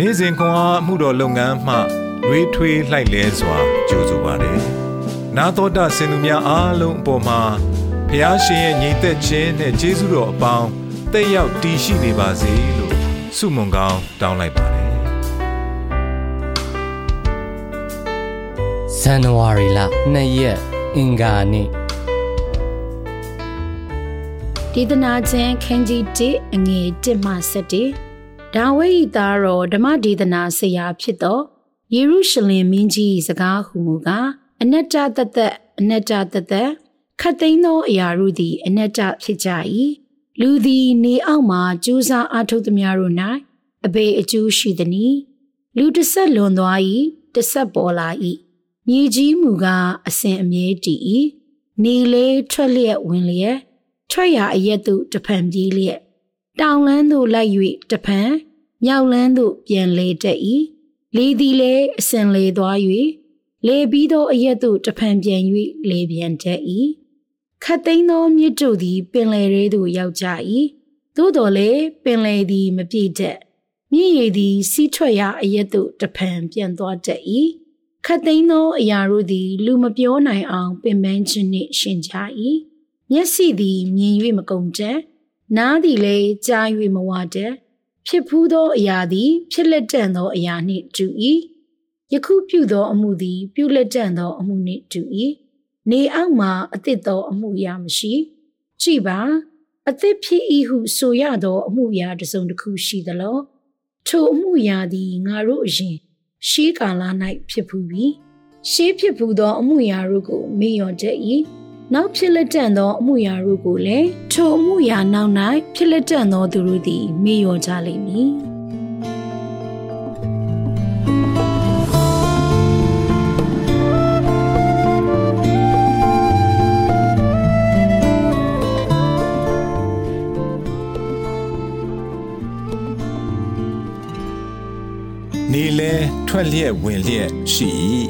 နေ့စဉ်ခွန်အားမှုတော်လုပ်ငန်းမှရွေးထွေးလှိုက်လဲစွာကြိုဆိုပါတယ်။နာတော်တာစင်သူများအားလုံးအပေါ်မှာဖះရှင်ရဲ့ညီသက်ခြင်းနဲ့ကျေးဇူးတော်အပေါင်းတက်ရောက်တည်ရှိနေပါစေလို့ဆုမွန်ကောင်းတောင်းလိုက်ပါတယ်။ဇန်နဝါရီလ2ရက်အင်္ဂါနေ့ဒေသနာချင်းခန်းကြီး1အငယ်1မှ7 ဒါဝိဒ်သားတော်ဓမ္မဒေသနာဆရာဖြစ်သောယေရုရှလင်မင်းကြီးစကားဟုမူကားအနတ္တတသက်အနတ္တတသက်ခတ်သိမ်းသောအရာတို့သည် အနတ္တဖြစ်ကြ၏လူသည် နေအောက်မှကြိုးစားအားထုတ်သမျှတို့၌အဘေအကျိုးရှိသည်။လူတစ်ဆက်လွန်သွား၏တစ်ဆက်ပေါ်လာ၏မြေကြီးမူကားအစဉ်အမြဲတည်၏နေလေးထွက်လျက်ဝင်လျက်ထွက်ရအရက်သို့တဖန်ပြေးလျက် တောင်လန်းသို့လိုက်၍တဖန်မြောက်လန်းသို့ပြန်လေတက်၏လေသည်လည်းအစဉ်လေသွား၍လေပြီးသောအရက်သို့တဖန်ပြန်၍လေပြန်တက်၏ခတ်သိမ်းသောမြစ်တို့သည် ပင်လယ်ရဲသို့ရောက်ကြ၏သို့တော်လည်းပင်လယ်သည်မပြည့်တတ်မြစ်ရည်သည် စီးထွက်ရာအရက်သို့တဖန်ပြန်သွားတတ်၏ခတ်သိမ်းသောအရာတို့သည် လူမပြောနိုင်အောင် ပင်ပန်းခြင်းနှင့်ရှင်ကြ၏မျက်စိသည်မြင်၍မကုန်တတ် နားသည်လည်းကြား၍မဝတတ်ဖြစ်ဖူးသောအရာသည် ဖြစ်လက်တန့်သောအရာနှင့်တူ၏ယခုပြုသောအမှုသည် ပြုလက်တန့်သောအမှုနှင့်တူ၏နေအောက်မှာအသစ်သောအမှုရာမရှိကြည်ပါအသစ်ဖြစ်၏ဟုဆိုရသောအမှုရာတစ်စုံတစ်ခုရှိသလောထိုအမှုရာသည်ငါတို့အရင်ရှေးကာလ၌ဖြစ်ဖူးပြီးရှေးဖြစ်ဖူးသောအမှုရာတို့ကိုမေ့လျော့တတ်၏ နောက်ဖြစ်လက်တန့်သောအမှုရာတို့ကိုလည်းထိုအမှုရာနောက်၌ဖြစ်လက်တန့်သောသူတို့သည်မေ့လျော့ကြလိမ့်မည်နေလဲထွက်လျက်ဝင်လျက်ရှိ၏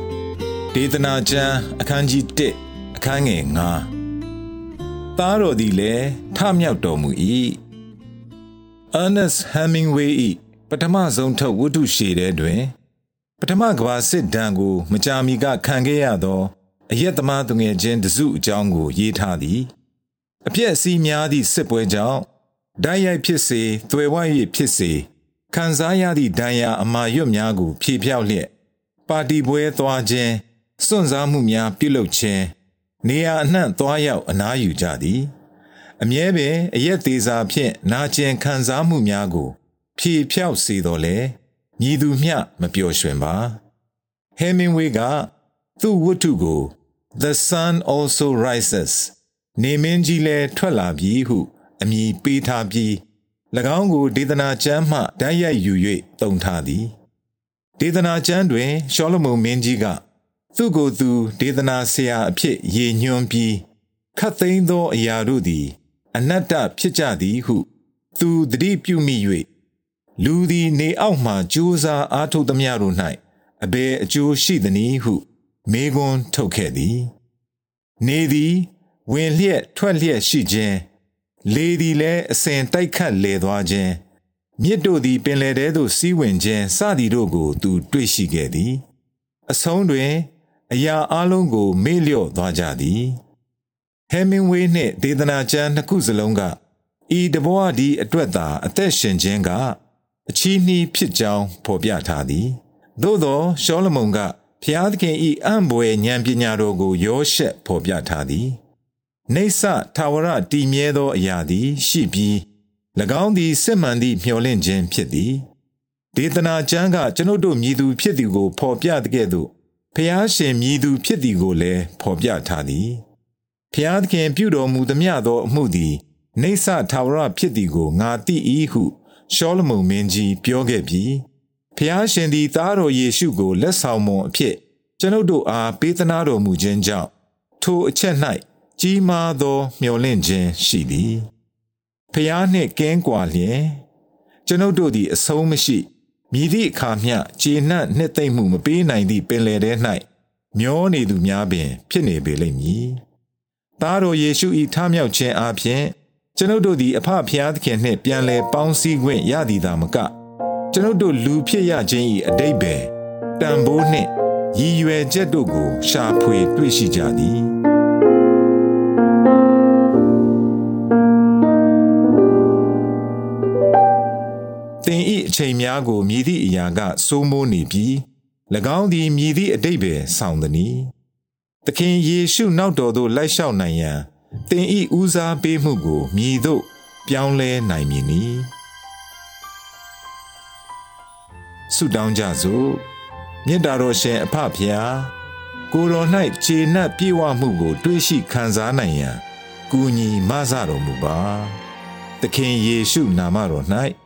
ဒေသနာကျမ်းအခန်းကြီး1 အခန်းငယ်9သားတော်သည်လည်းထမြောက်တော်မူ၏။ Ernest Hemingway ၏ပထမဆုံးထုတ်ဝတ္ထုရှည်တဲ့တွင် ပထမကဘာစစ်ဒဏ်ကို မကြာမီကခံခဲ့ရသောအယက်သမားသူငယ်ချင်းတစုအကြောင်းကို ရေးထားသည်။အပြည့်အစည်းများသည့်စစ်ပွဲကြောင့်ဓာတ်ရိုက်ဖြစ်စေသွယ်ဝ၍ဖြစ်စေခံစားရသည့်ဒဏ်ရာအမာရွတ်များကို ဖြေဖြောက်လျက်ပါတီပွဲသွားခြင်းစွန့်စားမှုများပြုလုပ်ခြင်း နေရာအနှံ့သွားရောက်အနားယူကြသည် အမြဲပင်အရက်သေးစာဖြင့်နာကျင်ခံစားမှုများကို ဖြေဖြောက်စေတော်လဲညီသူမျှမပျော်ရွှင်ပါဟဲမင်ဝေးကသူ့ဝတ္ထုကို The sun also rises နေမင်းကြီးလဲထွက်လာပြီဟု အမည်ပေးထားပြီး၎င်းကိုဒေသနာကျမ်းမှဓာတ်ရိုက်ယူ၍သုံးထားသည်ဒေသနာကျမ်းတွင်ရှောလမုန်မင်းကြီးက သူ့ကိုယ်သူဒေသနာဆရာအဖြစ်ရေညွှန်းပြီးခတ်သိမ်းသောအရာတို့သည် အနတ္တဖြစ်ကြသည်ဟု သူတတိပြုမိ၍လူသည်နေအောက်မှကြိုးစားအားထုတ်သမျှတို့၌အဘယ်အကျိုးရှိသနည်းဟု မေးခွန်းထုတ်ခဲ့သည် နေသည် ဝင်လျက်ထွက်လျက်ရှိခြင်းလေသည်လည်းအစဉ်တိုက်ခတ်လေသွားခြင်းမြစ်တို့သည်ပင်လယ်ထဲသို့စီးဝင်ခြင်းစသည်တို့ကို သူတွေ့ရှိခဲ့သည် အဆုံးတွင် အရာအလုံးကို မေ့လျော့သွားကြသည်ဟဲမင်ဝေးနှင့်ဒေသနာကျမ်းနှစ်ခုစလုံးကဤတဘဝဒီအတွက်သာအသက်ရှင်ခြင်းကအချီးနှီးဖြစ်ကြောင်းဖော်ပြထားသည်သို့သောရှောလမုန်ကဖျားသခင်ဤအံ့ဘွယ်ဉာဏ်ပညာတော်ကိုရောရှက်ဖော်ပြထားသည်နေဆထာဝရတည်မြဲသောအရာသည် ရှိပြီး၎င်းသည်စစ်မှန်သည့်မျှော်လင့်ခြင်းဖြစ်သည်ဒေသနာကျမ်းကကျွန်ုပ်တို့မြည်သူဖြစ်သူကိုဖော်ပြတဲ့ကဲ့သို့ ဖျားရှင်မြည်သူဖြစ်သည်ကိုလည်းဖော်ပြထားသည်ဖျားသခင်ပြုတော်မူသမျှသောအမှုသည်နေဆထာဝရဖြစ်သည်ကိုငါသိ၏ဟုရှောလမုန်မင်းကြီးပြောခဲ့ပြီးဖျားရှင်သည်သားတော်ယေရှုကိုလက်ဆောင်မွန်အဖြစ်ကျွန်ုပ်တို့အားပေးသနာတော်မူခြင်းကြောင့်ထိုအချက်၌ကြီးမားသော မျှော်လင့်ခြင်းရှိသည်ဖျားနှင့်ကင်းကွာလျင် ကျွန်ုပ်တို့သည်အဆုံးမရှိ မြည်သည့်အခါမျှခြေနှံ့နှစ်သိမ့်မှုမပေးနိုင်သည့်ပင်လယ်ထဲ၌မျောနေသူများပင် ဖြစ်နေပေလိမ့်မည်။သားတော်ယေရှု၏ထမြောက်ခြင်းအပြင်ကျွန်ုပ်တို့သည်အဖဖျားသခင်နှင့်ပြန်လည်ပေါင်းစည်းခွင့်ရသည်သာမကကျွန်ုပ်တို့လူဖြစ်ရခြင်း၏အတိတ်ပဲတန်ဖိုးနှင့်ရည်ရွယ်ချက်တို့ကိုရှာဖွေတွေ့ရှိကြသည် သင်၏အချိန်များကိုမြည်သည့်အရာကစိုးမိုးနေပြီး၎င်းသည်မြည်သည့်အတိတ်ပဲဆောင်သည်။သခင်ယေရှုနောက်တော်သို့လိုက်လျှောက်နိုင်ရန်သင်၏ဦးစားပေးမှုကိုမြည်သို့ပြောင်းလဲနိုင်မည်နီဆုတောင်းကြစို့မေတ္တာတော်ရှင်အဖဖျားကိုယ်တော်၌ခြေနှက်ပြေဝမှုကို တွေးရှိခံစားနိုင်ရန်ကူညီမဆတော်မူပါသခင်ယေရှုနာမတော်၌